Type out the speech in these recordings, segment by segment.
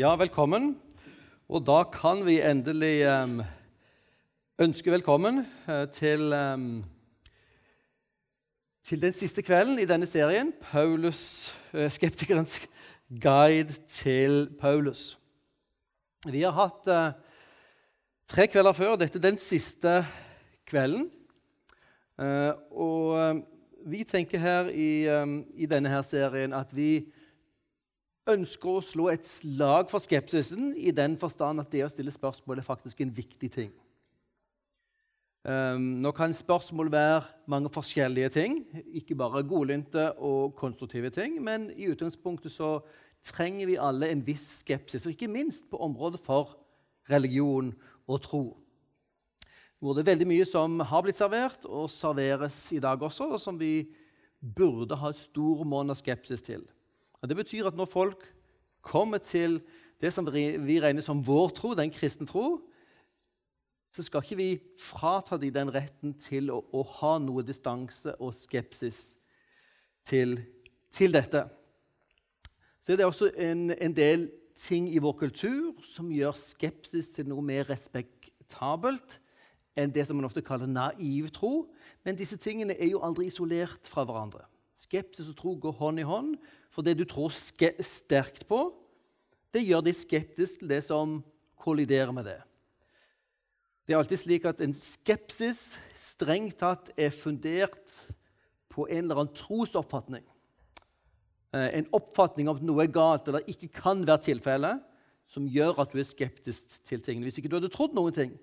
Ja, velkommen. Og da kan vi endelig um, ønske velkommen uh, til, um, til den siste kvelden i denne serien, Paulus, uh, skeptikerens guide til Paulus. Vi har hatt uh, tre kvelder før. Dette er den siste kvelden. og vi tenker her i, um, i denne her serien at vi ønsker å slå et slag for skepsisen i den forstand at det å stille spørsmål er faktisk en viktig ting. Um, nå kan spørsmål være mange forskjellige ting, ikke bare godlynte og konstruktive ting. Men i utgangspunktet så trenger vi alle en viss skepsis, og ikke minst på området for religion og tro. Hvor det er veldig mye som har blitt servert og serveres i dag også, og som vi burde ha et stor av skepsis til. Det betyr at når folk kommer til det som vi regner som vår tro, den kristne tro, så skal ikke vi frata dem den retten til å, å ha noe distanse og skepsis til, til, dette. Så er det også en, en del ting i vår kultur som gjør skepsis til noe mer respektabelt enn det som man ofte kaller naiv tro. Men disse tingene er jo aldri isolert fra hverandre. Skepsis og tro går hånd i hånd, for det du tror sterkt på, det gjør deg skeptisk til det som kolliderer med det. Det er alltid slik at en skepsis strengt tatt er fundert på en eller annen trosoppfatning. Eh, en oppfatning om at noe er galt eller ikke kan være tilfellet, som gjør at du er skeptisk til tingene. Hvis ikke du hadde trodd noen ting,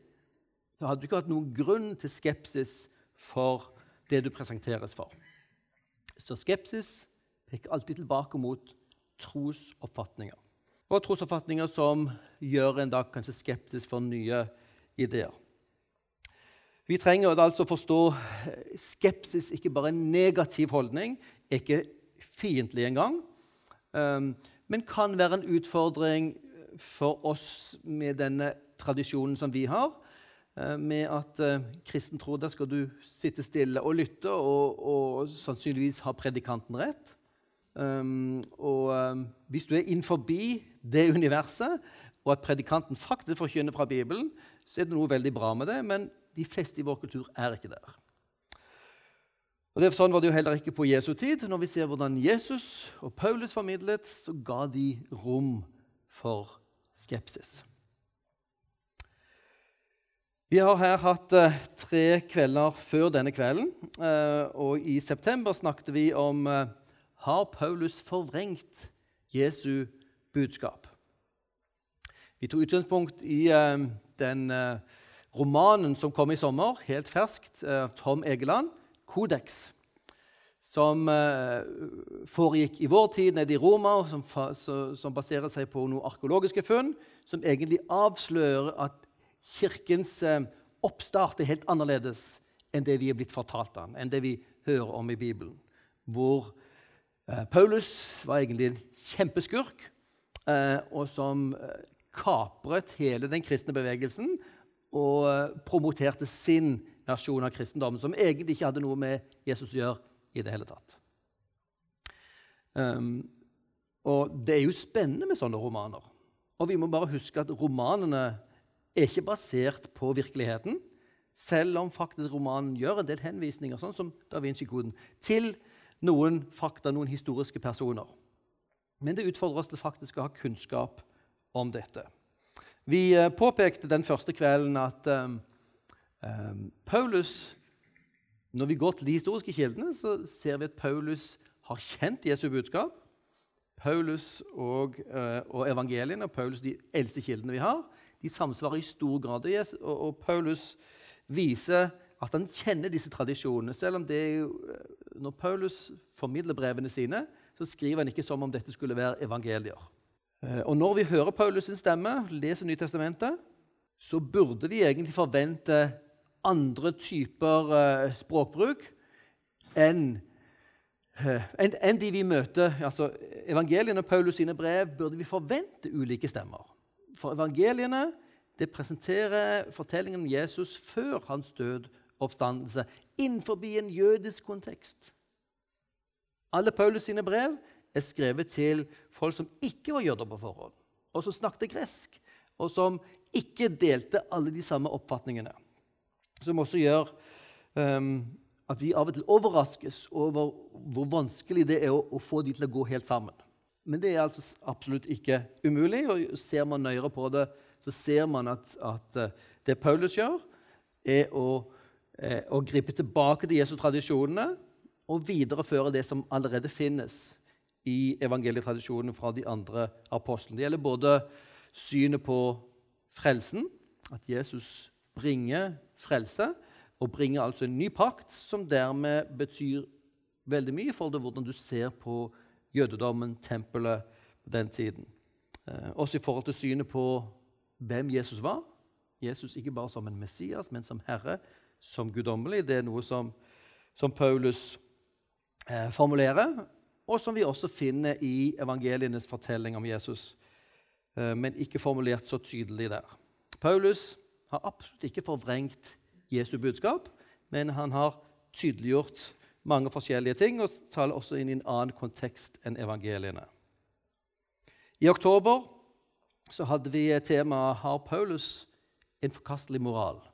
så hadde du ikke hatt noen grunn til skepsis for det du presenteres for. Så skepsis peker alltid tilbake mot trosoppfatninger. Og trosoppfatninger som gjør en da kanskje skeptisk for nye ideer. Vi trenger altså forstå skepsis ikke bare en negativ holdning, ikke fiendtlig engang, um, men kan være en utfordring for oss med denne tradisjonen som vi har, Eh, med at eh, kristen tro der skal du sitte stille og lytte og, og sannsynligvis ha predikanten rett. Um, og um, hvis du er innenfor det universet, og at predikanten faktisk forkynner fra Bibelen, så er det noe veldig bra med det, men de fleste i vår kultur er ikke der. Og det, Sånn var det jo heller ikke på Jesu tid. Når vi ser hvordan Jesus og Paulus formidlet, så ga de rom for skepsis. Vi har her hatt uh, tre kvelder før denne kvelden. Uh, og I september snakket vi om uh, har Paulus forvrengt Jesu budskap. Vi tok utgangspunkt i den romanen som kom i sommer, helt ferskt, av Tom Egeland, 'Kodeks', som foregikk i vår tid nede i Roma, som, som baserer seg på noen arkeologiske funn som egentlig avslører at Kirkens eh, oppstart er helt annerledes enn det vi er blitt fortalt om, enn det vi hører om i Bibelen. Hvor eh, Paulus var egentlig en kjempeskurk, eh, og som kapret hele den kristne bevegelsen og promoterte sin versjon av kristendommen, som egentlig ikke hadde noe med Jesus å gjøre i det hele tatt. Um, og det er jo spennende med sånne romaner. Og vi må bare huske at romanene er ikke basert på virkeligheten, selv om faktisk romanen gjør en del henvisninger sånn som Da Vinci-koden, til noen fakta, noen historiske personer. Men det utfordrer oss til faktisk å ha kunnskap om dette. Vi eh, påpekte den første kvelden at um, Paulus Når vi går til de historiske kildene, så ser vi at Paulus har kjent Jesu budskap. Paulus og, uh, og evangeliene, Paulus de eldste kildene vi har, de samsvarer i stor grad. Og, og Paulus viser at han kjenner disse tradisjonene. selv om det er jo, Når Paulus formidler brevene sine, så skriver han ikke som om dette skulle være evangelier. Eh, og Når vi hører Paulus' sin stemme, leser Nytestamentet, så burde vi egentlig forvente andre typer uh, språkbruk enn enn en de vi møter. altså Evangeliene og Paulus sine brev burde vi forvente ulike stemmer. For evangeliene det presenterer fortellingen om Jesus før hans død oppstandelse innenfor en jødisk kontekst. Alle Paulus sine brev er skrevet til folk som ikke var jøder på forhånd. og som snakket gresk, og som ikke delte alle de samme oppfatningene. Som også gjør um, at vi av og til overraskes over hvor vanskelig det er å, å, få de til å gå helt sammen. Men det er altså absolutt ikke umulig. og Ser man nøyere på det, så ser man at, at eh, det Paulus gjør, er å, å gripe tilbake til Jesu tradisjonene og videreføre det som allerede finnes i evangelietradisjonen fra de andre apostlene. Det gjelder både synet på frelsen, at Jesus bringer frelse, og bringer altså en ny pakt, som dermed betyr veldig mye for det, hvordan du ser på jødedommen, tempelet, på den tiden. Eh, også i forhold til synet på hvem Jesus var. Jesus ikke bare som en Messias, men som Herre, som guddommelig. Det er noe som, som Paulus eh, formulerer, og som vi også finner i evangelienes fortelling om Jesus, eh, men ikke formulert så tydelig der. Paulus har absolutt ikke forvrengt Jesu budskap, men han har tydeliggjort mange forskjellige ting og taler også inn i en annen kontekst enn evangeliene. I oktober så hadde vi temaet 'Har Paulus en forkastelig moral?'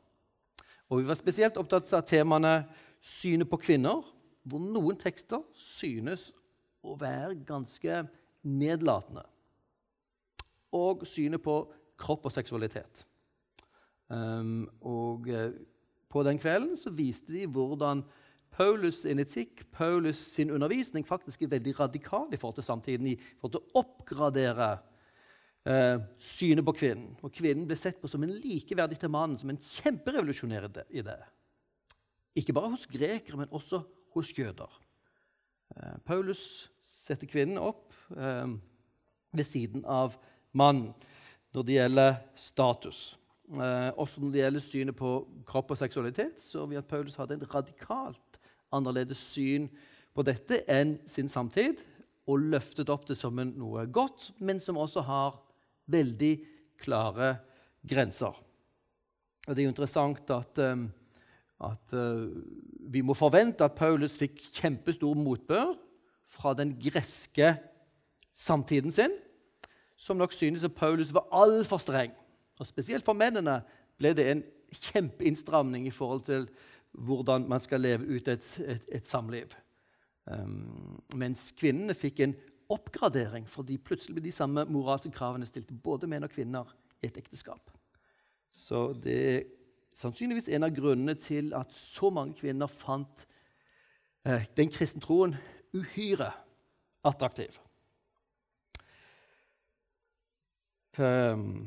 Og Vi var spesielt opptatt av temaene synet på kvinner hvor noen tekster synes å være ganske nedlatende. Og synet på kropp og seksualitet. Um, og uh, på den kvelden så viste de hvordan Paulus sin etikk, Paulus sin undervisning, faktisk er veldig radikal i forhold til samtiden. I forhold til å oppgradere uh, synet på kvinnen. Og kvinnen ble sett på som en likeverdig til mannen, som en kjemperevolusjonær idé. Ikke bare hos grekere, men også hos jøder. Eh, Paulus setter kvinnen opp eh, ved siden av mannen når det gjelder status. Eh, også når det gjelder synet på kropp og seksualitet, så vi at Paulus hadde en radikalt annerledes syn på dette enn sin samtid, og løftet opp det som noe godt, men som også har veldig klare grenser. Og Det er jo interessant at um, at uh, vi må forvente at Paulus fikk kjempestor motbør fra den greske samtiden sin, som nok synes at Paulus var altfor streng. Og Spesielt for mennene ble det en kjempeinnstramning i forhold til hvordan man skal leve ut et, et, et samliv. Um, mens kvinnene fikk en oppgradering fordi plutselig ble de samme moralske kravene stilt både menn og kvinner i et ekteskap. Så det er sannsynligvis en av grunnene til at så mange kvinner fant eh, den kristne troen uhyre attraktiv. Um,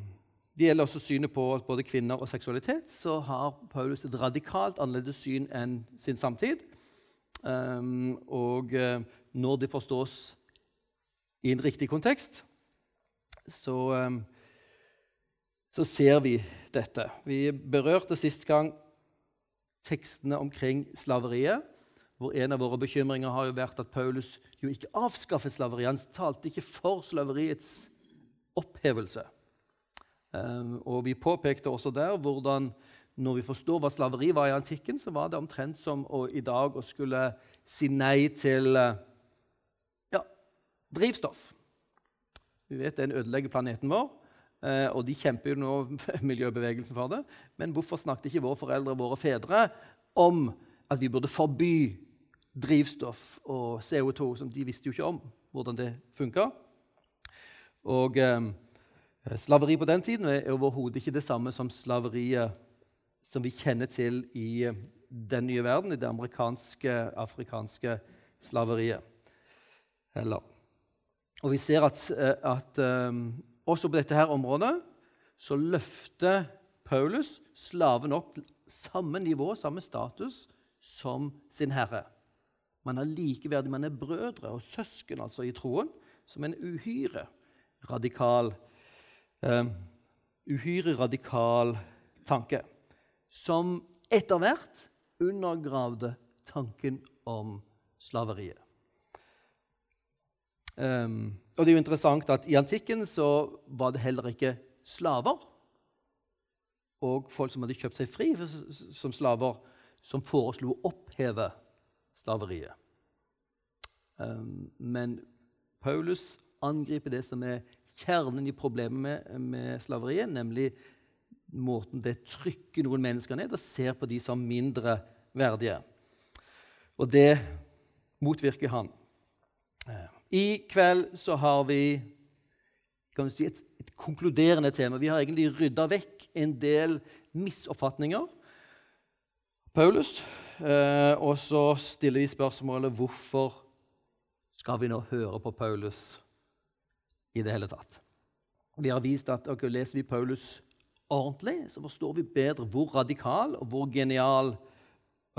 det gjelder også synet på både kvinner og seksualitet. Så har Paulus et radikalt annerledes syn enn sin samtid. Um, og uh, når det forstås i en riktig kontekst, så um, så ser vi dette. Vi berørte sist gang tekstene omkring slaveriet, hvor en av våre bekymringer har jo vært at Paulus jo ikke avskaffet slaveriet. Han talte ikke for slaveriets opphevelse. Um, og Vi påpekte også der hvordan når vi forstår hva slaveri var i antikken, så var det omtrent som å, i dag å skulle si nei til ja, drivstoff. Vi vet den ødelegger planeten vår. Eh, og de kjemper jo nå miljøbevegelsen for det. Men hvorfor snakket ikke våre foreldre og våre fedre om at vi burde forby drivstoff og CO2? som De visste jo ikke om hvordan det funka. Og eh, slaveri på den tiden er overhodet ikke det samme som slaveriet som vi kjenner til i eh, den nye verden, i det amerikanske, afrikanske slaveriet. Eller. Og vi ser at, eh, at um, også på dette her området så løfter Paulus slaven opp samme nivå, samme status, som sin herre. Man er likeverdig, man er brødre og søsken altså i troen, som en uhyre radikal uh, Uhyre radikal tanke. Som etter hvert undergravde tanken om slaveriet. Um, og det er jo interessant at I antikken så var det heller ikke slaver og folk som hadde kjøpt seg fri som slaver, som foreslo å oppheve slaveriet. Um, men Paulus angriper det som er kjernen i problemet med, med slaveriet, nemlig måten det trykker noen mennesker ned og ser på de som mindre verdige. Og det motvirker han. I kveld så har vi kan si, et, et konkluderende tema. Vi har egentlig rydda vekk en del misoppfatninger. Paulus, eh, og så stiller vi spørsmålet hvorfor skal vi nå høre på Paulus i det hele tatt. Vi har vist at okay, leser vi Paulus ordentlig, så forstår vi bedre hvor radikal og hvor genial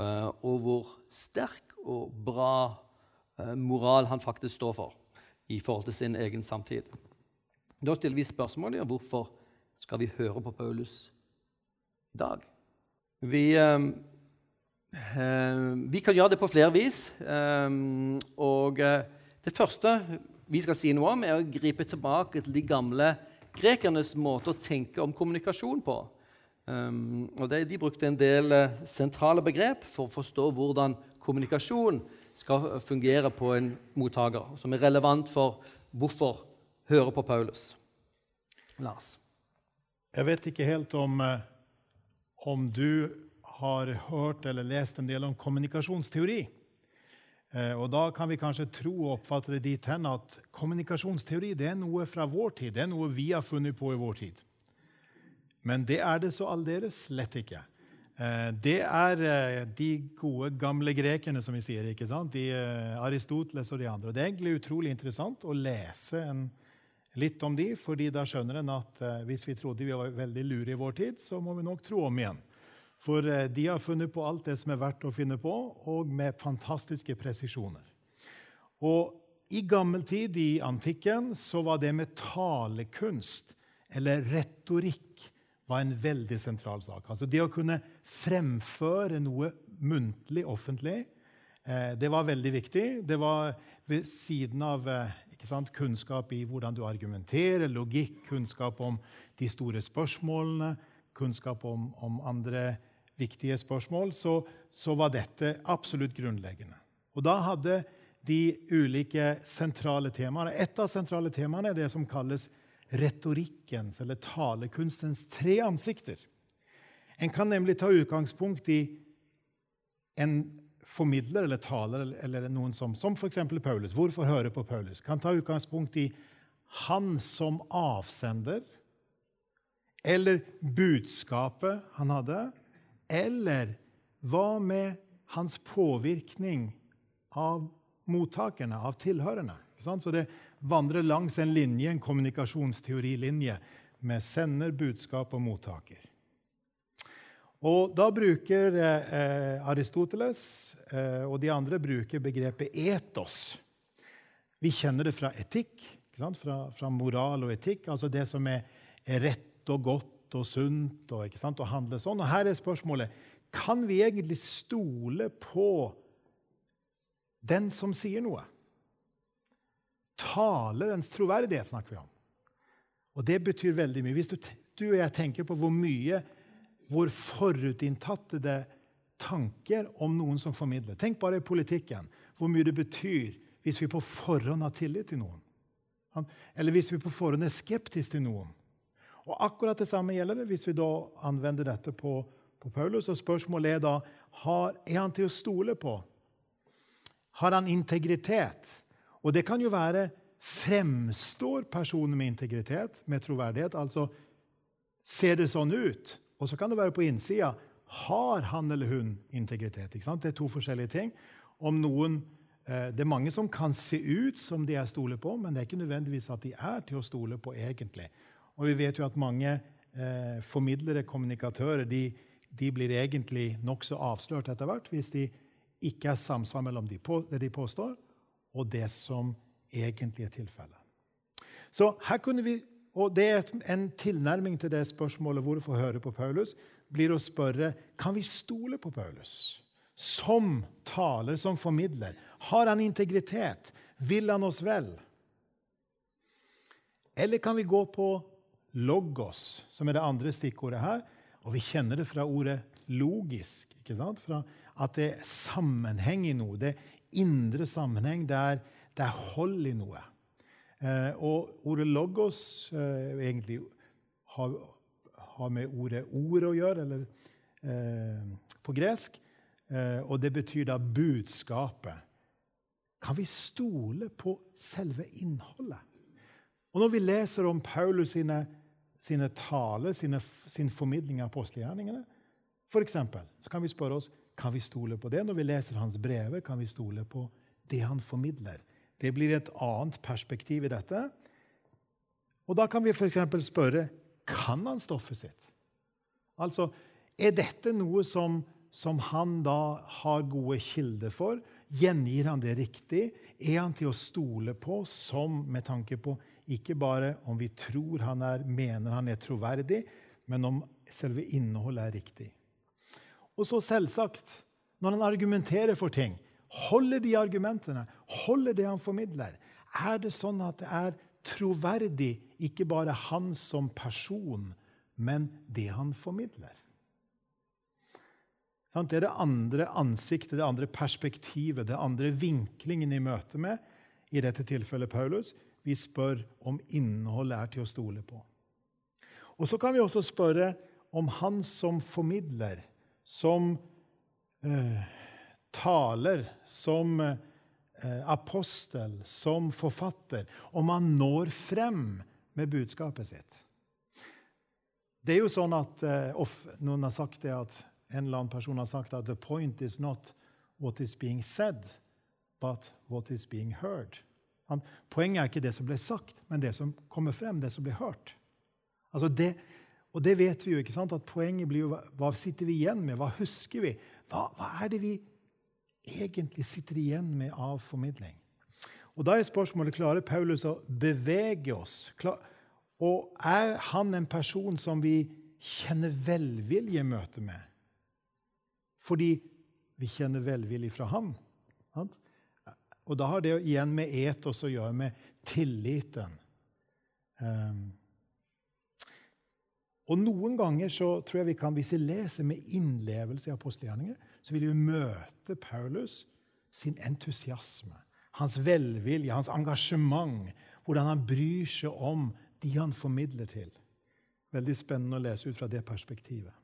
eh, og hvor sterk og bra moral han faktisk står for i forhold til sin egen samtid. Da stiller vi spørsmålet om hvorfor skal vi høre på Paulus i dag. Vi, uh, vi kan gjøre det på flere vis. og det første vi skal si noe om, er å gripe tilbake til de gamle grekernes måte å tenke om kommunikasjon på. Um, og det, de brukte en del sentrale begrep for å forstå hvordan kommunikasjon skal fungere på en mottaker, som er relevant for hvorfor høre på Paulus. Lars? Jeg vet ikke helt om, uh, om du har hørt eller lest en del om kommunikasjonsteori. Eh, og Da kan vi kanskje tro og oppfatte det dit hen at kommunikasjonsteori det er noe fra vår tid. Det er noe vi har funnet på i vår tid. Men det er det så aldeles slett ikke. Eh, det er eh, de gode, gamle grekerne, som vi sier. ikke sant? De, Aristoteles og de andre. Og Det er egentlig utrolig interessant å lese en, litt om de, fordi da skjønner en at hvis vi trodde vi var veldig lure i vår tid, så må vi nok tro om igjen. For eh, de har funnet på alt det som er verdt å finne på, og med fantastiske presisjoner. Og I gammel tid, i antikken, så var det med talekunst, eller retorikk, var en veldig sentral sak. Altså Det å kunne fremføre noe muntlig offentlig, eh, det var veldig viktig. Det var ved siden av eh, sant, kunnskap i hvordan du argumenterer, logikk, kunnskap om de store spørsmålene, kunnskap om, om andre viktige spørsmål, så, så, var dette absolutt grunnleggende. Og da hadde de ulike sentrale temaene Et av sentrale temaene er det som kalles retorikkens eller talekunstens tre ansikter. En kan nemlig ta utgangspunkt i en formidler eller taler eller noen som, som f.eks. Paulus. Hvorfor høre på Paulus? Kan ta utgangspunkt i han som avsender, eller budskapet han hadde, eller hva med hans påvirkning av mottakerne, av tilhørerne? Så det vandrer langs en linje, en kommunikasjonsteorilinje med sender, budskap og mottaker. Og Da bruker eh, Aristoteles eh, og de andre bruker begrepet etos. Vi kjenner det fra etikk, fra, fra, moral og etikk, altså det som er, rett og godt og sunt og, og handle sånn. Og her er spørsmålet kan vi egentlig stole på den som sier noe. Talerens troverdighet snakker vi om. Og det betyr veldig mye. Hvis du, du og jeg tenker på hvor mye hvor forutinntattede tanker om noen som formidler Tenk bare i politikken. Hvor mye det betyr hvis vi på forhånd har tillit til noen. Eller hvis vi på forhånd er skeptiske til noen. Og Akkurat det samme gjelder det hvis vi da anvender dette på, på Paulus. og Spørsmålet er da har, er han til å stole på. Har han integritet? Og det kan jo være Fremstår personen med integritet, med troverdighet? Altså ser det sånn ut? Og så kan det være på innsida. Har han eller hun integritet? Det er to forskjellige ting. Noen, eh, det er mange som kan se ut som de er stole på, men det er ikke nødvendigvis at de er til å stole på egentlig. Og vi vet jo at mange eh, formidlere, kommunikatører, de, de blir egentlig nokså avslørt etter hvert hvis de ikke er samsvar mellom det de påstår, og det som egentlig er tilfellet. Så her kunne vi, og det er En tilnærming til det spørsmålet hvorfor høre på Paulus blir å spørre kan vi stole på Paulus som taler, som formidler. Har han integritet? Vil han oss vel? Eller kan vi gå på logos, som er det andre stikkordet her. Og vi kjenner det fra ordet logisk. ikke sant? Fra at det er sammenheng i noe. Det indre sammenheng. Det er, det er hold i noe. Eh, og ordet 'logos' eh, egentlig har, har, med ordet 'ord' å gjøre, eller eh, på gresk. Og det betyr da budskapet. Kan vi stole på selve innholdet? Og når vi leser om Paulus sine, sine taler, sine, sin formidling av apostelgjerningene, eksempel, så kan vi spørre oss kan vi stole på det. Når vi leser hans brever, kan vi stole på det han formidler. Det blir et annet perspektiv i dette. Og Da kan vi f.eks. spørre kan han stoffet sitt. Altså, Er dette noe som, som han da har gode kilder for? Gjengir han det riktig? Er han til å stole på som med tanke på ikke bare om vi tror han er, mener han er troverdig, men om selve innholdet er riktig. Og så selvsagt, når han argumenterer for ting, holder de argumentene, holder det han formidler? Er det sånn at det er troverdig, ikke bare han som person, men det han formidler? Det er det andre ansiktet, det andre perspektivet, det andre vinklingen i møte med i dette tilfellet Paulus. Vi spør om innholdet er til å stole på. Og Så kan vi også spørre om han som formidler, som eh, taler, som eh, apostel, som forfatter, om man når frem med budskapet sitt. Det er jo sånn at eh, Noen har sagt det at en eller annen person har sagt at the point is not what is being said, but what is being heard. Poenget er ikke det som ble sagt, men det som kommer frem, det som blir hørt. Altså det, og det vet vi jo. ikke sant? At Poenget blir jo hva sitter vi igjen med? Hva husker vi? Hva, hva er det vi egentlig sitter igjen med av formidling? Og Da er spørsmålet klarer Paulus å bevege oss. Klar, og er han en person som vi kjenner velvilje i møte med? fordi vi kjenner velvilje fra ham. Og da har det igjen med etos å gjøre, med tilliten. Um, og Noen ganger så tror jeg vi kan, hvis vi leser med innlevelse i apostelgjerninger, så vil vi møte Paulus sin entusiasme, hans velvilje, hans engasjement, hvordan han bryr seg om de han formidler til. Veldig spennende å lese ut fra det perspektivet.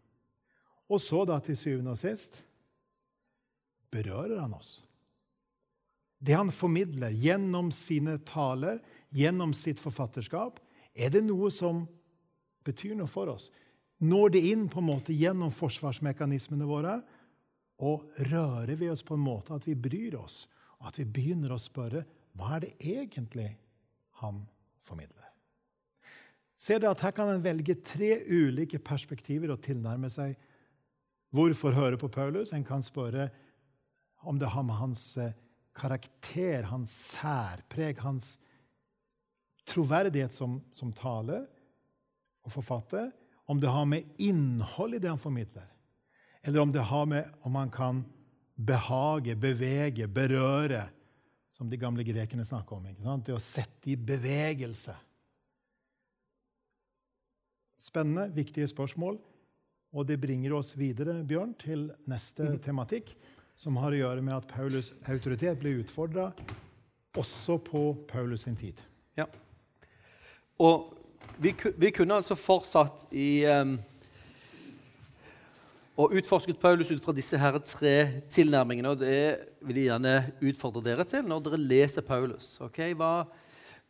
Og så, da, til syvende og sist, berører han oss. Det han formidler gjennom sine taler, gjennom sitt forfatterskap, er det noe som betyr noe for oss. Når det inn på en måte gjennom forsvarsmekanismene våre, og rører vi oss på en måte at vi bryr oss, og at vi begynner å spørre hva er det egentlig han formidler? Ser dere at Her kan en velge tre ulike perspektiver og tilnærme seg Hvorfor høre på Paulus? En kan spørre om det har med hans eh, karakter, hans særpreg, hans troverdighet som, som taler og forfatter, om det har med innhold i det han formidler, eller om det har med om han kan behage, bevege, berøre, som de gamle grekerne snakker om. Ikke sant? Det å sette i bevegelse. Spennende, viktige spørsmål. Og det bringer oss videre Bjørn, til neste mm. tematikk, som har å gjøre med at Paulus' autoritet ble utfordra også på Paulus sin tid. Ja. Og vi, vi kunne altså fortsatt i um, og utforsket Paulus ut fra disse her tre tilnærmingene. og Det vil jeg gjerne utfordre dere til når dere leser Paulus. Okay? Hva,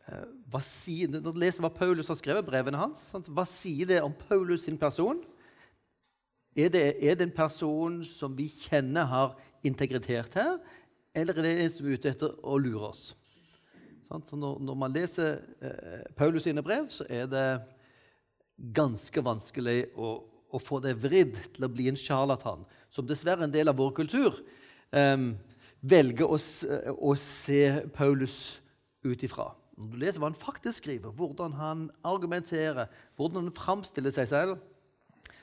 uh, hva sier, når dere leser hva Paulus har skrevet, brevene hans, sant? hva sier det om Paulus sin person? Er det, er det en person som vi kjenner har integritet her, eller er det en som er ute etter å lure oss? Så når, man leser eh, Paulus sine brev, så er det ganske vanskelig å, få det vridd til å bli en sjarlatan, som dessverre er en del av vår kultur. Eh, velger å, å, se Paulus ut ifra. Når du leser hva han faktisk skriver, hvordan han argumenterer, hvordan han framstiller seg selv,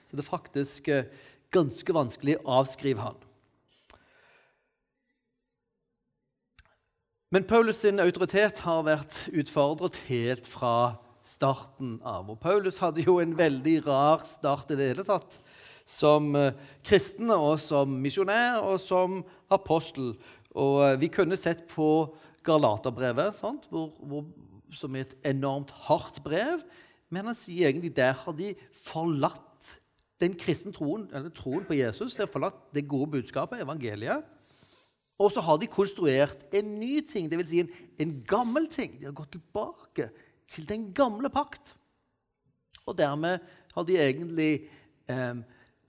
så det er faktisk eh, ganske vanskelig å avskrive han. Men Paulus' sin autoritet har vært utfordret helt fra starten av. Og Paulus hadde jo en veldig rar start i det hele tatt. Som eh, kristen og som misjonær og som apostel. Og eh, vi kunne sett på Galaterbrevet, hvor, hvor, som er et enormt hardt brev. Men han sier egentlig der har de forlatt den kristne troen, eller troen på Jesus. De har forlatt det gode budskapet, evangeliet. Og så har de konstruert en ny ting, dvs. Si en, en gammel ting. De har gått tilbake til den gamle pakt. Og dermed har de egentlig eh,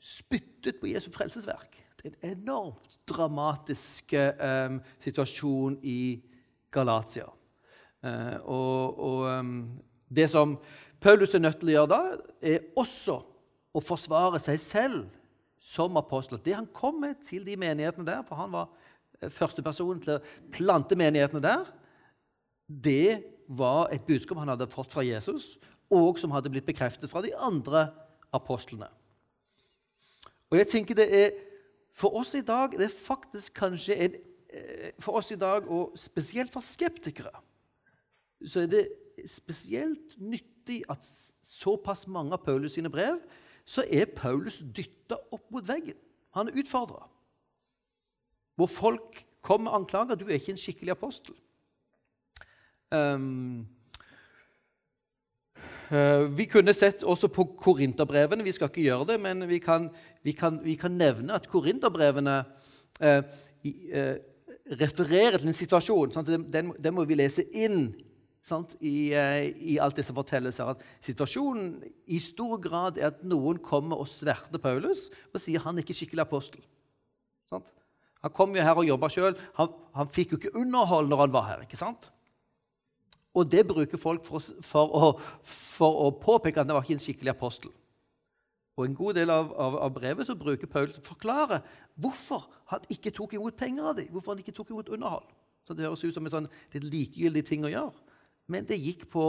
spyttet på Jesu frelsesverk. Det er en enormt dramatisk eh, situasjon i Galatia. Eh, og, og um, det som Paulus er nødt til å gjøre da, er også å forsvare seg selv som apostel. Det han kom med til de menighetene der, for han var eh, førstepersonen til å plante menighetene der, det var et budskap han hadde fått fra Jesus, og som hadde blitt bekreftet fra de andre apostlene. Og jeg tenker det er For oss i dag det er faktisk kanskje en, eh, For oss i dag, og spesielt for skeptikere, så er det spesielt nyttig at såpass mange av Paulus sine brev så er Paulus dytta opp mot veggen. Han er utfordra. Hvor folk kommer med anklager. 'Du er ikke en skikkelig apostel'. Um, uh, vi kunne sett også på korinterbrevene. Vi skal ikke gjøre det, men vi kan, vi kan, vi kan nevne at korinterbrevene uh, uh, refererer til en situasjon. Den, den, må vi lese inn i, eh, i, alt det som fortelles her. At situasjonen i stor grad er at noen kommer og sverter Paulus og sier han er ikke skikkelig apostel. Sant? Han kom jo her og jobba sjøl. Han, han, fikk jo ikke underhold når han var her. ikke sant? Og det bruker folk for, for, å, for å, påpeke at han var ikke en skikkelig apostel. Og En god del av, av, av brevet så bruker til å forklare hvorfor han ikke tok imot penger av dem. Hvorfor han ikke tok imot underhold. Så Det høres ut som en sånn likegyldig ting å gjøre men det gikk på,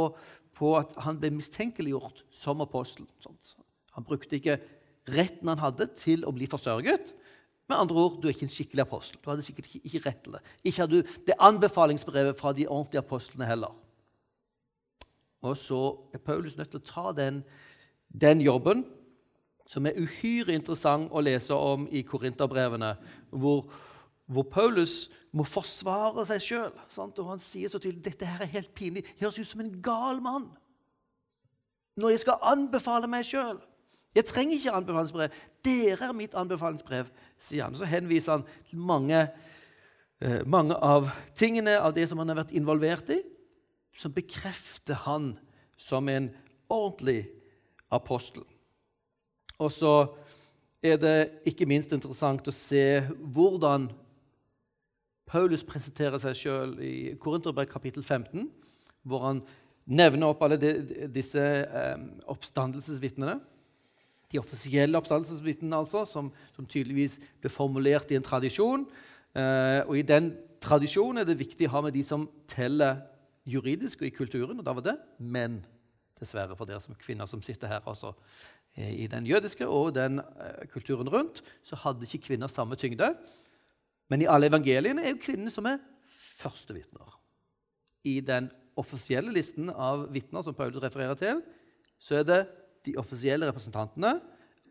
på at han ble mistenkeliggjort som apostel. Han brukte ikke retten han hadde, til å bli forsørget. Med andre ord, du er ikke en skikkelig apostel. Du hadde sikkert ikke rett til det. Ikke hadde du det anbefalingsbrevet fra de ordentlige apostlene heller. Og så er Paulus nødt til å ta den, den jobben, som er uhyre interessant å lese om i Korinterbrevene, hvor hvor Paulus må forsvare seg sjøl. Og han sier så tydelig dette her er helt pinlig. Høres ut som en gal mann når jeg skal anbefale meg sjøl. Jeg trenger ikke anbefalingsbrev. Dere er mitt anbefalingsbrev, sier han. Så henviser han til mange, eh, mange av tingene av det som han har vært involvert i, som bekrefter han som en ordentlig apostel. Og så er det ikke minst interessant å se hvordan Paulus presenterer seg sjøl i Korinterbrev kapittel 15, hvor han nevner opp alle de, disse eh, oppstandelsesvitnene. De offisielle oppstandelsesvitnene, altså, som, som, tydeligvis ble formulert i en tradisjon. Eh, og I den tradisjonen er det viktig å ha med de som teller juridisk og i kulturen. Og da var det menn, dessverre, for dere som kvinner som sitter her. også. I den jødiske og den eh, kulturen rundt så hadde ikke kvinner samme tyngde. Men i alle evangeliene er jo kvinnene som er førstevitner. I den offisielle listen av vitner som Paulus refererer til, så er det de offisielle representantene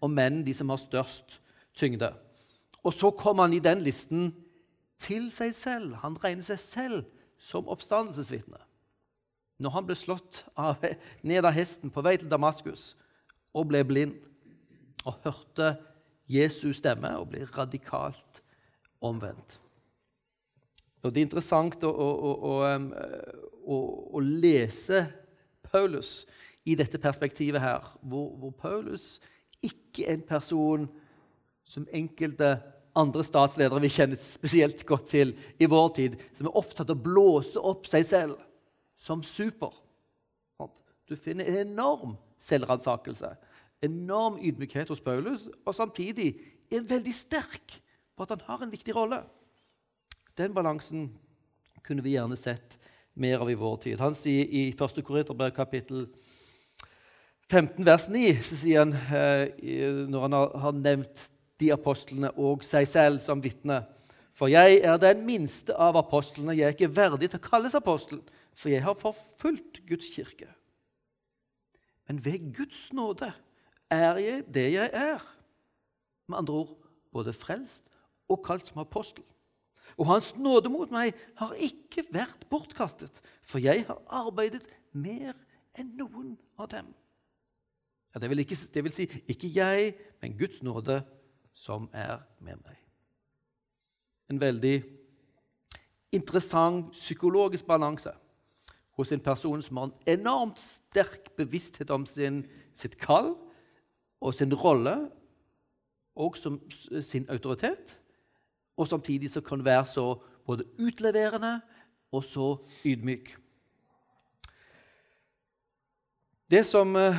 og menn de som har størst tyngde. Og så kommer han i den listen til seg selv. Han regner seg selv som oppstandelsesvitne. Når han ble slått av, ned av hesten på vei til Damaskus og ble blind og hørte Jesus stemme og ble radikalt omvendt. Og Det er interessant å, å, å, å lese Paulus i dette perspektivet her, hvor, hvor, Paulus ikke er en person som enkelte andre statsledere vi kjenner spesielt godt til i vår tid, som er opptatt av å blåse opp seg selv som super. Du finner en enorm selvransakelse, enorm ydmykhet hos Paulus, og samtidig en veldig sterk på at han har en viktig rolle. Den balansen kunne vi gjerne sett mer av i vår tid. Han sier i 1. Korinterbrev kapittel 15, vers 9, så sier han, eh, når han har nevnt de apostlene og seg selv som vitne For jeg er den minste av apostlene. Jeg er ikke verdig til å kalles apostel, for jeg har forfulgt Guds kirke. Men ved Guds nåde er jeg det jeg er. Med andre ord både frelst og kalt som apostel. Og hans nåde mot meg har ikke vært bortkastet, for jeg har arbeidet mer enn noen av dem. Ja, det, vil ikke, det vil si ikke jeg, men Guds nåde som er med meg. En veldig interessant psykologisk balanse hos en person som har en enormt sterk bevissthet om sin, sitt kall og sin rolle, og som, sin autoritet, og samtidig som kan være så både utleverende og så ydmyk. Det som uh,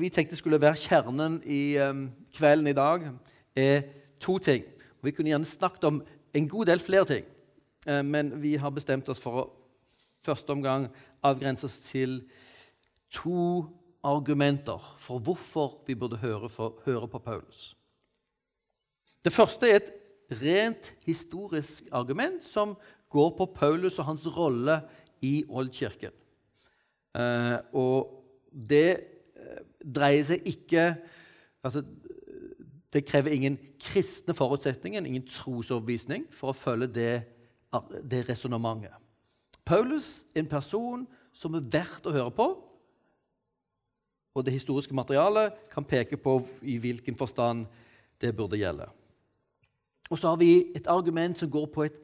vi tenkte skulle være kjernen i um, kvelden i dag, er to ting. Vi kunne gjerne snakket om en god del flere ting, uh, men vi har bestemt oss for å første omgang avgrenses til to argumenter for hvorfor vi burde høre, for, høre på Paulus. Det første er et rent historisk argument som går på Paulus og hans rolle i Oldkirken. Uh, og det uh, dreier seg ikke altså, Det krever ingen kristne forutsetninger, ingen trosoverbevisning, for å følge det, det resonnementet. Paulus en person som er verdt å høre på. Og det historiske materialet kan peke på i hvilken forstand det burde gjelde. Og så har vi et argument som går på et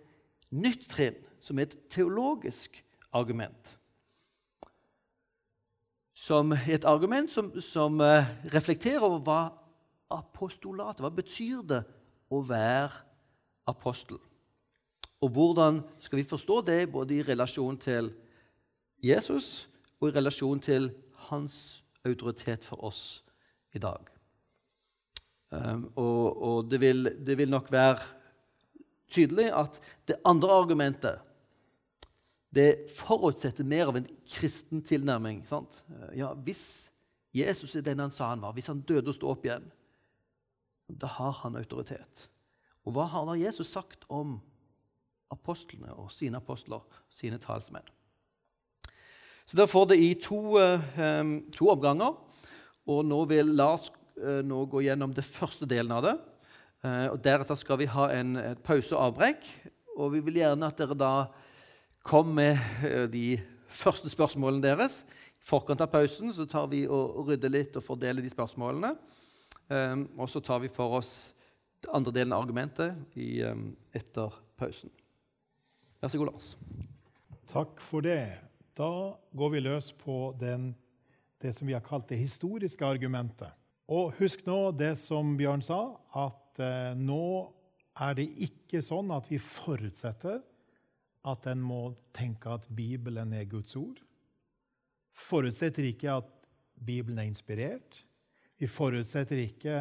nytt trinn, som er et teologisk argument. Som et argument som, som uh, reflekterer over hva apostolatet Hva betyr det å være apostel? Og hvordan skal vi forstå det både i relasjon til Jesus og i relasjon til hans autoritet for oss i dag? Um, og, og det, vil, det, vil, nok være tydelig at det andre argumentet det forutsetter mer av en kristen tilnærming. Sant? Ja, Hvis Jesus er den han sa han var, hvis han døde og sto opp igjen, da har han autoritet. Og hva har da Jesus sagt om apostlene og sine apostler, sine talsmenn. Så Der får det i to, eh, to omganger. Og nå vil Lars eh, nå gå gjennom det første delen av det. Eh, og Deretter skal vi ha en pause og avbrekk. Og vi vil gjerne at dere da kommer med de første spørsmålene deres. I forkant av pausen så tar vi og rydder litt og fordeler de spørsmålene. Og så tar vi for oss andre delen av argumentet i, etter pausen. Vær så god, Lars. Takk for det. Da går vi løs på den, det som vi har kalt det historiske argumentet. Og husk nå det som Bjørn sa, at eh, nå er det ikke sånn at vi forutsetter at en må tenke at Bibelen er Guds ord. Forutsetter ikke at Bibelen er inspirert. Vi forutsetter ikke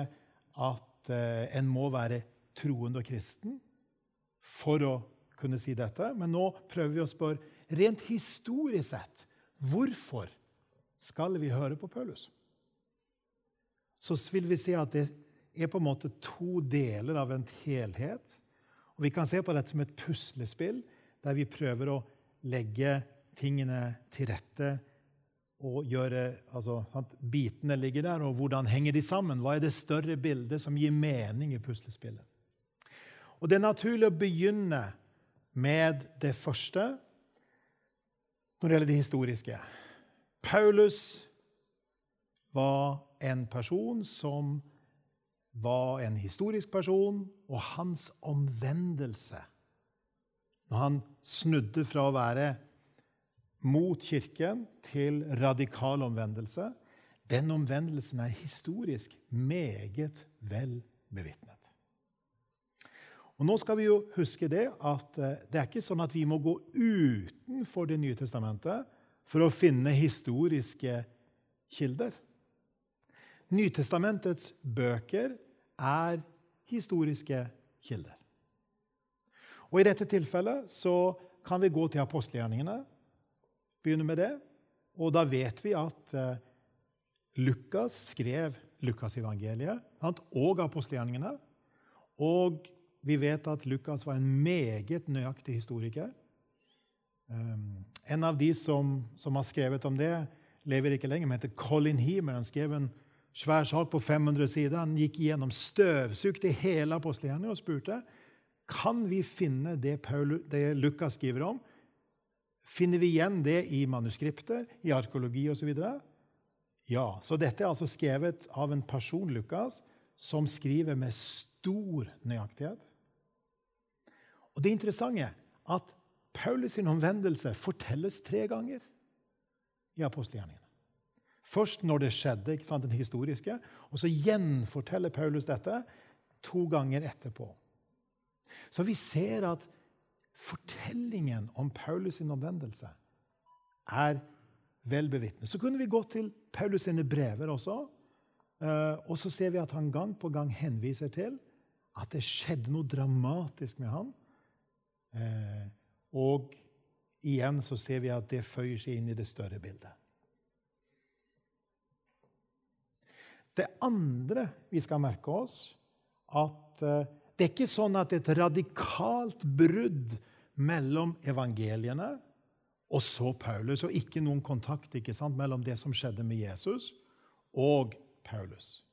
at eh, en må være troende og kristen for å kunne si dette, men nå prøver vi å spørre rent historisk sett hvorfor skal vi høre på Paulus? Så vil vi si at det er på en måte to deler av en helhet. Og Vi kan se på dette som et puslespill, der vi prøver å legge tingene til rette og gjøre altså, sant? Bitene ligger der, og hvordan henger de sammen? Hva er det større bildet som gir mening i puslespillet? Og Det er naturlig å begynne med det første når det gjelder det historiske. Paulus var en person som var en historisk person, og hans omvendelse Når han snudde fra å være mot Kirken til radikal omvendelse Den omvendelsen er historisk meget vel bevitnet. Og nå skal vi jo huske det at eh, det er ikke sånn at vi må gå utenfor Det nye testamentet for å finne historiske kilder. Nytestamentets bøker er historiske kilder. Og I dette tilfellet så kan vi gå til apostelgjerningene, begynne med det. Og da vet vi at eh, Lukas skrev Lukasevangeliet og apostelgjerningene. Og vi vet at Lukas var en meget nøyaktig historiker. Um, en av de som, som, har skrevet om det, lever ikke lenger, men heter Colin Heamer. Han skrev en svær sak på 500 sider. Han gikk gjennom støvsugd i hele apostelgjerningen og spurte Kan vi finne det, det Lukas skriver om? Finner vi igjen det i manuskripter, i arkeologi osv.? Ja. Så dette er altså skrevet av en person, Lukas, som skriver med stor nøyaktighet. Og Det interessante er at Paulus' sin omvendelse fortelles tre ganger i apostelgjerningene. Først når det skjedde, ikke sant, den historiske, og så gjenforteller Paulus dette to ganger etterpå. Så vi ser at fortellingen om Paulus' sin omvendelse er vel bevitnet. Så kunne vi gå til Paulus' sine brever også. Eh, og så ser vi at han gang på gang henviser til at det skjedde noe dramatisk med han. Eh, og igjen så ser vi at det føyer seg inn i det større bildet. Det andre vi skal merke oss, at eh, det er ikke sånn at et radikalt brudd mellom evangeliene og så Paulus, og ikke noen kontakt ikke sant, mellom det som skjedde med Jesus, og Paulus.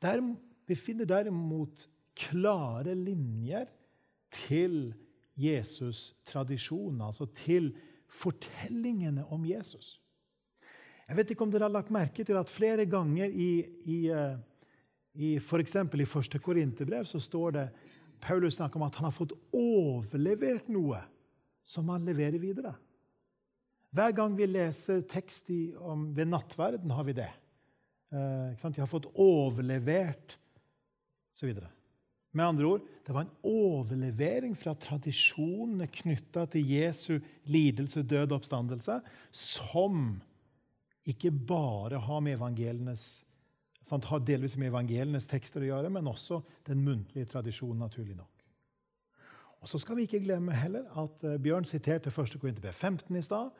Der, vi finner derimot klare linjer til Jesus' tradisjon, altså til fortellingene om Jesus. Jeg vet ikke om dere har lagt merke til at flere ganger i, i, eh, i f.eks. i første Korinterbrev så står det Paulus snakker om at han har fått overlevert noe som han leverer videre. Hver gang vi leser tekst i, om, ved nattverden, har vi det. Eh, de har fått overlevert osv. Med andre ord, det var en overlevering fra tradisjonene knytta til Jesu lidelse, død og oppstandelse, som ikke bare har med evangelienes sant, har delvis med evangelienes tekster å gjøre, men også den muntlige tradisjonen, naturlig nok. Og Så skal vi ikke glemme heller at eh, Bjørn siterte 1. Korinterbrev 15 i stad.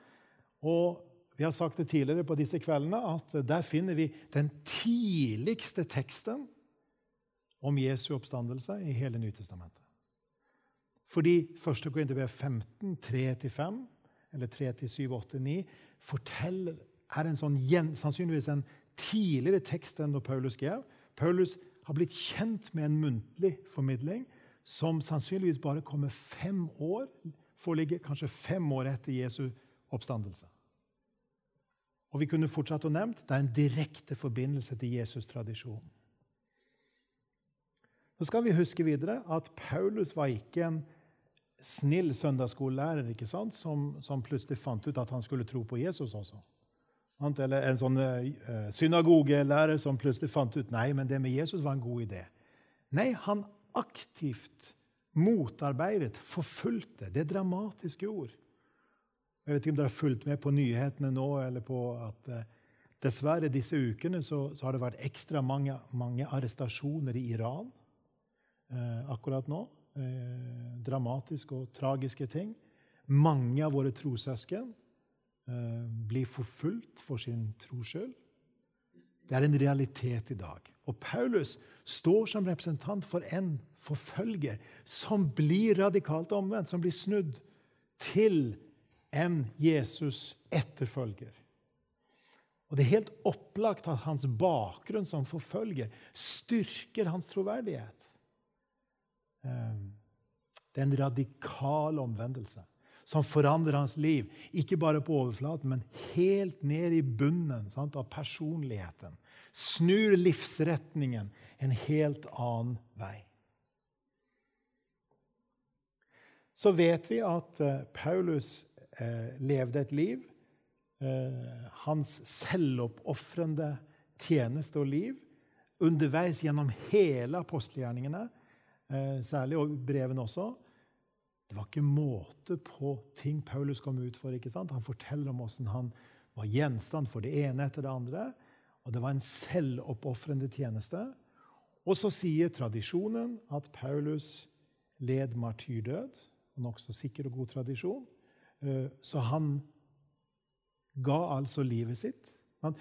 Og vi har sagt det tidligere på disse kveldene at der finner vi den tidligste teksten om Jesu oppstandelse i hele Nytestamentet. Fordi 1. Korinterbrev 15, 3-5, eller 3-7, 8-9, forteller, er en sånn, sannsynligvis en tidligere tekst enn da Paulus skrev. Paulus har blitt kjent med en muntlig formidling som sannsynligvis bare kommer fem år, foreligger kanskje fem år etter Jesu oppstandelse. Og vi kunne fortsatt å nevnt, Det er en direkte forbindelse til Jesus-tradisjonen. Så skal vi huske videre at Paulus var ikke en snill søndagsskolelærer ikke sant? Som, som, plutselig fant ut at han skulle tro på Jesus også. Eller en sånn uh, synagogelærer som plutselig fant ut nei, men det med Jesus var en god idé. Nei, han aktivt motarbeidet, forfulgte. Det er dramatiske ord. Jeg vet ikke om dere har fulgt med på nyhetene nå. eller på at eh, Dessverre disse ukene så, så, har det vært ekstra mange, mange arrestasjoner i Iran eh, akkurat nå. Eh, dramatiske og tragiske ting. Mange av våre trossøsken eh, blir forfulgt for sin tro sjøl. Det er en realitet i dag. Og Paulus står som representant for en forfølger som blir radikalt omvendt, som blir snudd til en Jesus etterfølger. Og Det er helt opplagt at hans bakgrunn som forfølger styrker hans troverdighet. Ehm, det er en radikal omvendelse som forandrer hans liv. Ikke bare på overflaten, men helt ned i bunnen sant, av personligheten. Snur livsretningen en helt annen vei. Så vet vi at eh, Paulus Eh, levde et liv. Eh, hans selvoppofrende tjeneste og liv underveis gjennom hele apostelgjerningene, særlig og brevene også. Det var ikke måte på ting Paulus kom ut for. ikke sant? Han forteller om hvordan han var gjenstand for det ene etter det andre. Og det var en selvoppofrende tjeneste. Og så sier tradisjonen at Paulus led martyrdød. Nokså sikker og god tradisjon. Eh, så han ga altså livet sitt.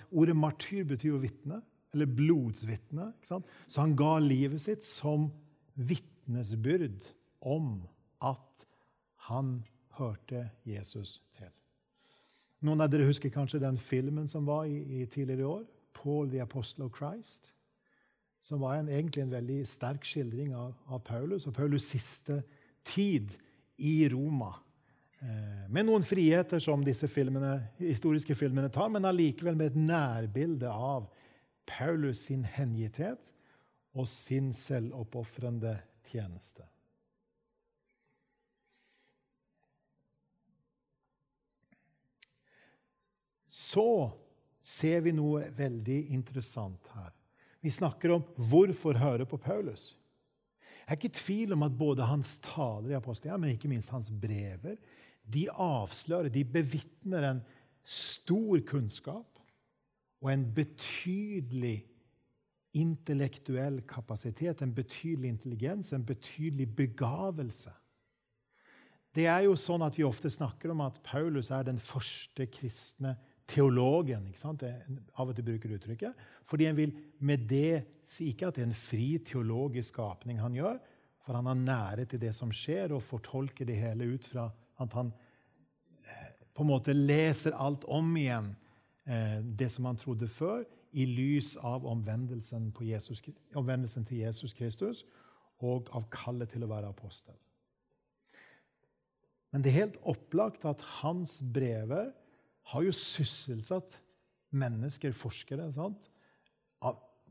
Ordet martyr betyr jo vitne, eller blodsvitne. Så han ga livet sitt som vitnesbyrd om at han hørte Jesus til. Noen av dere husker kanskje den filmen som var i, i tidligere i år? 'Paul the Apostle of Christ'. som var en, egentlig en veldig sterk skildring av, av Paulus og Paulus' siste tid i Roma. Eh, med noen friheter som disse filmene, historiske filmene tar, men allikevel med et nærbilde av Paulus sin hengitthet og sin selvoppofrende tjeneste. Så ser vi noe veldig interessant her. Vi snakker om hvorfor høre på Paulus. Jeg er ikke i tvil om at både hans taler i apostelen, men ikke minst hans brever, de avslører, de bevitner en stor kunnskap og en betydelig intellektuell kapasitet, en betydelig intelligens, en betydelig begavelse. Det er jo sånn at Vi ofte snakker om at Paulus er den første kristne teologen. ikke sant? Av og til bruker uttrykket. Fordi en vil med det si ikke at det er en fri teologisk skapning han gjør, for han har nære til det som skjer, og fortolker det hele ut fra at han eh, på en måte leser alt om igjen, eh, det som han trodde før, i lys av omvendelsen, Jesus, omvendelsen til Jesus Kristus og av kallet til å være apostel. Men det er helt opplagt at hans brever har jo sysselsatt mennesker, forskere. sant?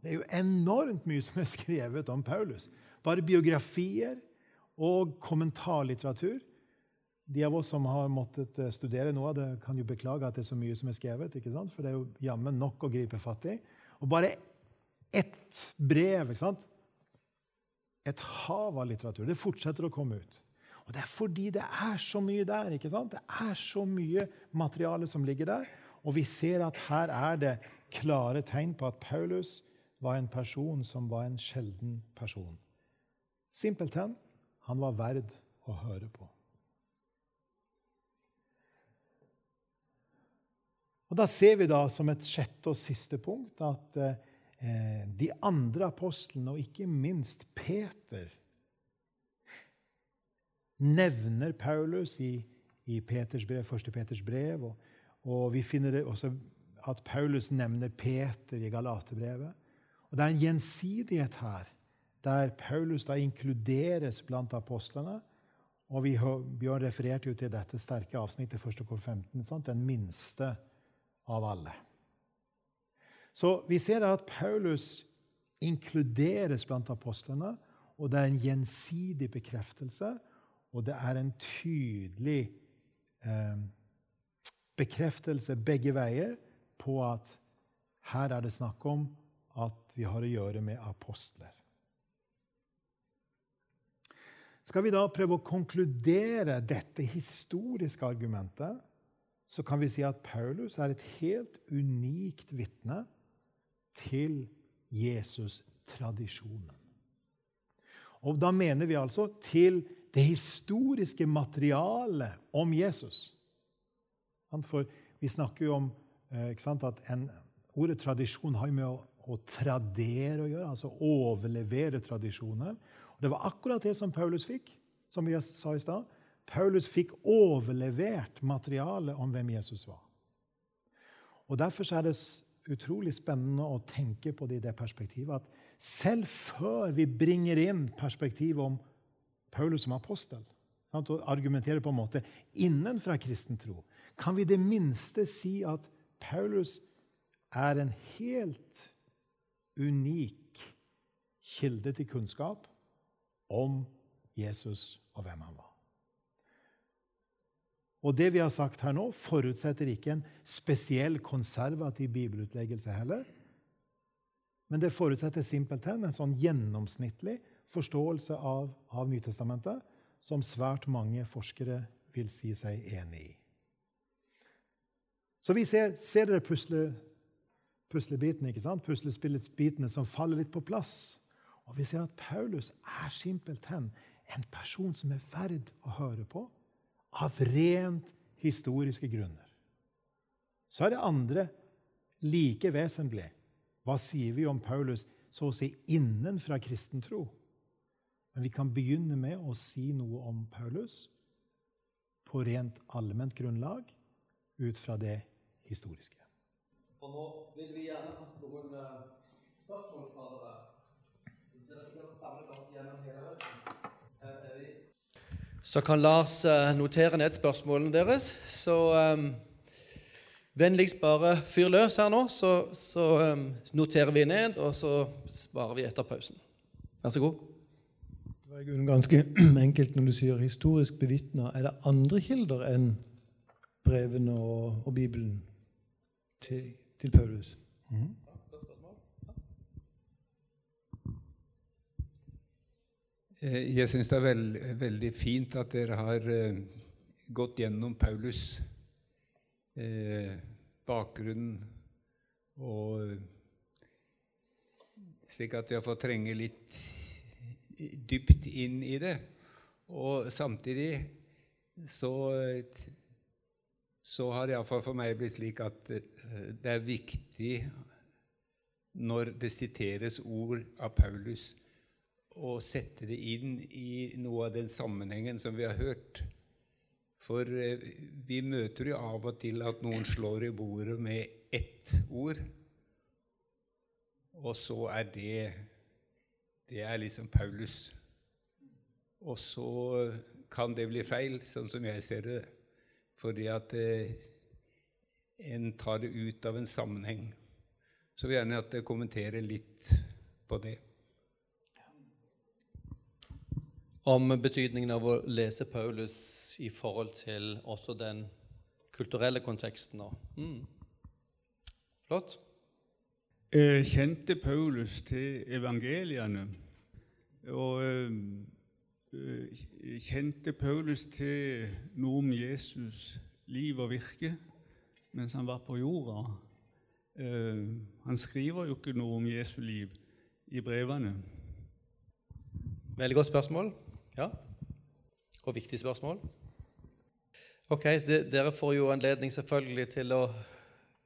Det er jo enormt mye som er skrevet om Paulus. Bare biografier og kommentarlitteratur. De av oss som har måttet eh, studere noe av det, kan jo beklage at det er så mye som er skrevet. ikke sant? For det er jo jammen nok å gripe fatt i. Og bare ett brev. ikke sant? Et hav av litteratur. Det fortsetter å komme ut. Og Det er fordi det er så mye der. ikke sant? Det er så mye materiale som ligger der. Og vi ser at her er det klare tegn på at Paulus var en person som var en sjelden person. Simpelthen han var verd å høre på. Og Da ser vi da som et sjette og siste punkt at eh, de andre apostlene, og ikke minst Peter, nevner Paulus i, i Peters brev, 1. Peters brev. Og, og, vi finner også at Paulus nevner Peter i Galaterbrevet. Og Det er en gjensidighet her, der Paulus da inkluderes blant apostlene. Og vi, Bjørn refererte jo til dette sterke avsnittet 1. kor 15. Sant? Den minste av alle. Så vi ser at Paulus inkluderes blant apostlene, og det er en gjensidig bekreftelse. Og det er en tydelig eh, bekreftelse begge veier på at her er det snakk om at vi har å gjøre med apostler. Skal vi da prøve å konkludere dette historiske argumentet, så kan vi si at Paulus er et helt unikt vitne til Jesus-tradisjonen. Og da mener vi altså til det historiske materialet om Jesus. For vi snakker jo om eh, sant, at en, Ordet tradisjon har med å, å tradere å gjøre, altså overlevere tradisjoner. Og det var akkurat det som Paulus fikk, som vi sa i stad. Paulus fikk overlevert materialet om hvem Jesus var. Og Derfor er det utrolig spennende å tenke på det i det perspektivet at selv før vi bringer inn perspektivet om Paulus som apostel sant? og argumenterer på en måte innenfra kristen tro, kan vi det minste si at Paulus er en helt unik kilde til kunnskap om Jesus og hvem han var. Og det vi har sagt her nå, forutsetter ikke en spesiell konservativ bibelutleggelse heller. Men det forutsetter simpelthen en sånn gjennomsnittlig forståelse av, av Nytestamentet som svært mange forskere vil si seg enig i. Så vi ser, ser dere pusle, puslebitene, ikke sant? puslespilletsbitene som faller litt på plass. Og vi ser at Paulus er simpelthen en person som er verd å høre på av rent historiske grunner. Så er det andre like vesentlig. Hva sier vi om Paulus så å si innenfra kristen tro? Men vi kan begynne med å si noe om Paulus på rent allment grunnlag ut fra det historiske. Og nå vil vi gjerne ha noen eh, spørsmål fra dere. Dere skal samle dere gjennom hele høsten. Her er vi. Så kan Lars eh, notere ned spørsmålene deres. Så um, vennligst bare fyr løs her nå, så, så um, noterer vi ned, og så svarer vi etter pausen. Vær så god. Var i ganske enkelt når du sier historisk bevitna. Er det andre kilder enn brevene og, og Bibelen til, til Paulus? Mm. Jeg syns det er veld, veldig fint at dere har eh, gått gjennom Paulus' eh, bakgrunn, og slik at vi har fått trenge litt dypt inn i det. Og samtidig så, så har det iallfall for meg blitt slik at eh, det er viktig når det siteres ord av Paulus, å sette det inn i noe av den sammenhengen som vi har hørt. For eh, vi møter jo av og til at noen slår i bordet med ett ord, og så er det Det er liksom Paulus. Og så kan det bli feil, sånn som jeg ser det, fordi at eh, en tar det ut av en sammenheng. Så vil jeg gjerne at dere kommenterer litt på det. Om betydningen av å lese Paulus i forhold til også den kulturelle konteksten. Mm. Flott. Kjente Paulus til evangeliene. Og eh, eh, kjente Paulus til noe om Jesus' liv og virke mens han var på jorda. Han skriver jo ikke noe om Jesu liv i brevene. Veldig godt spørsmål. Ja. Og viktig spørsmål. Ok, Dere får jo anledning selvfølgelig til å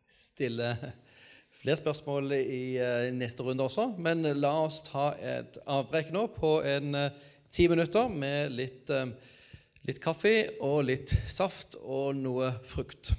stille flere spørsmål i uh, neste runde også. Men la oss ta et avbrekk nå på en uh, ti minutter med litt, litt kaffe og litt saft og noe frukt.